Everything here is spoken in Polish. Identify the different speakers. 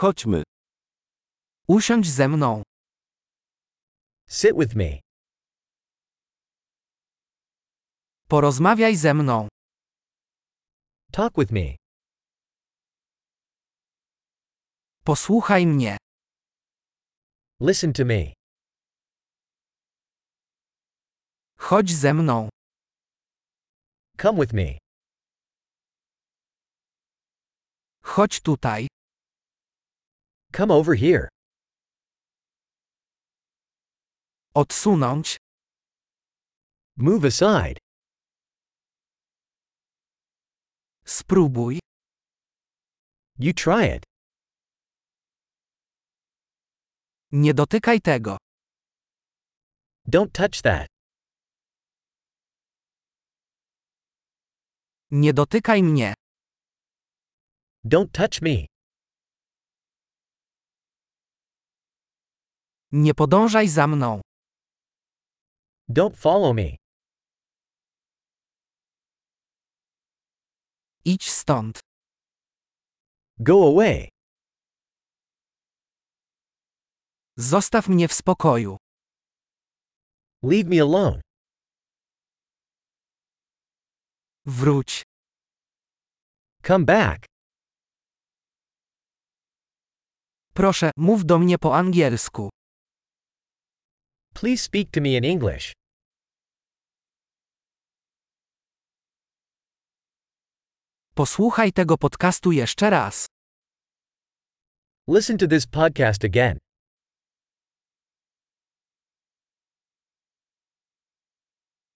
Speaker 1: Chodźmy.
Speaker 2: Usiądź ze mną.
Speaker 3: Sit with me.
Speaker 2: Porozmawiaj ze mną.
Speaker 3: Talk with me.
Speaker 2: Posłuchaj mnie.
Speaker 3: Listen to me.
Speaker 2: Chodź ze mną.
Speaker 3: Come with me.
Speaker 2: Chodź tutaj.
Speaker 3: Come over here.
Speaker 2: Odsunąć.
Speaker 3: Move aside.
Speaker 2: Spróbuj.
Speaker 3: You try it.
Speaker 2: Nie dotykaj tego.
Speaker 3: Don't touch that.
Speaker 2: Nie dotykaj mnie.
Speaker 3: Don't touch me.
Speaker 2: Nie podążaj za mną.
Speaker 3: Don't follow me.
Speaker 2: Idź stąd.
Speaker 3: Go away.
Speaker 2: Zostaw mnie w spokoju.
Speaker 3: Leave me alone.
Speaker 2: Wróć.
Speaker 3: Come back.
Speaker 2: Proszę, mów do mnie po angielsku.
Speaker 3: Please speak to me in English.
Speaker 2: Posłuchaj tego podcastu jeszcze raz.
Speaker 3: Listen to this podcast again.